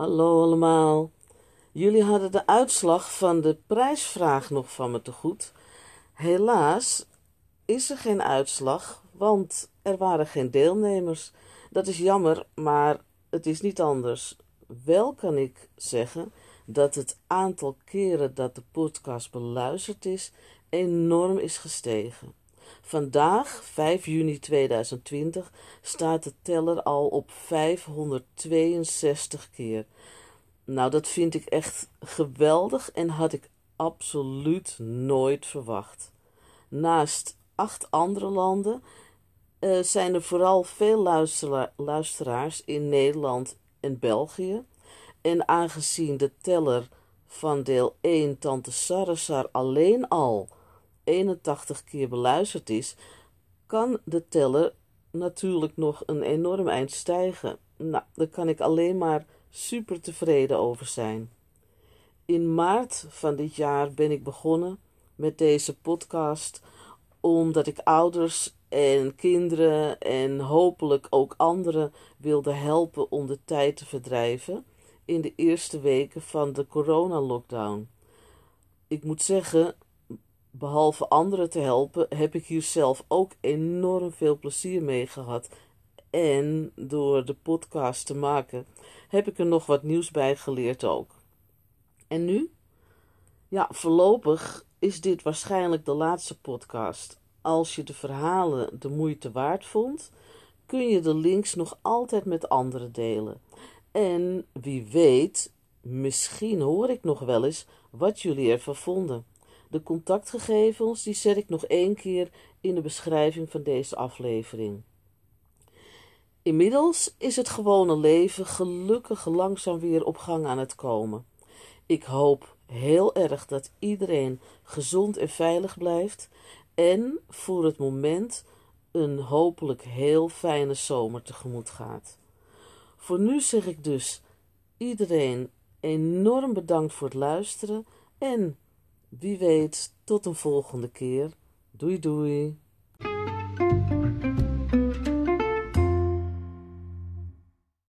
Hallo allemaal. Jullie hadden de uitslag van de prijsvraag nog van me te goed. Helaas is er geen uitslag, want er waren geen deelnemers. Dat is jammer, maar het is niet anders. Wel kan ik zeggen dat het aantal keren dat de podcast beluisterd is enorm is gestegen. Vandaag, 5 juni 2020, staat de teller al op 562 keer. Nou, dat vind ik echt geweldig en had ik absoluut nooit verwacht. Naast acht andere landen uh, zijn er vooral veel luisteraars in Nederland en België. En aangezien de teller van deel 1 Tante Sarasar alleen al 81 keer beluisterd is, kan de teller natuurlijk nog een enorm eind stijgen. Nou, daar kan ik alleen maar super tevreden over zijn. In maart van dit jaar ben ik begonnen met deze podcast omdat ik ouders en kinderen en hopelijk ook anderen wilde helpen om de tijd te verdrijven in de eerste weken van de coronalockdown. Ik moet zeggen, behalve anderen te helpen, heb ik hier zelf ook enorm veel plezier mee gehad. En door de podcast te maken, heb ik er nog wat nieuws bij geleerd ook. En nu? Ja, voorlopig is dit waarschijnlijk de laatste podcast. Als je de verhalen de moeite waard vond, kun je de links nog altijd met anderen delen. En wie weet, misschien hoor ik nog wel eens wat jullie ervan vonden. De contactgegevens die zet ik nog één keer in de beschrijving van deze aflevering. Inmiddels is het gewone leven gelukkig langzaam weer op gang aan het komen. Ik hoop heel erg dat iedereen gezond en veilig blijft en voor het moment een hopelijk heel fijne zomer tegemoet gaat. Voor nu zeg ik dus iedereen enorm bedankt voor het luisteren en wie weet tot een volgende keer. Doei doei.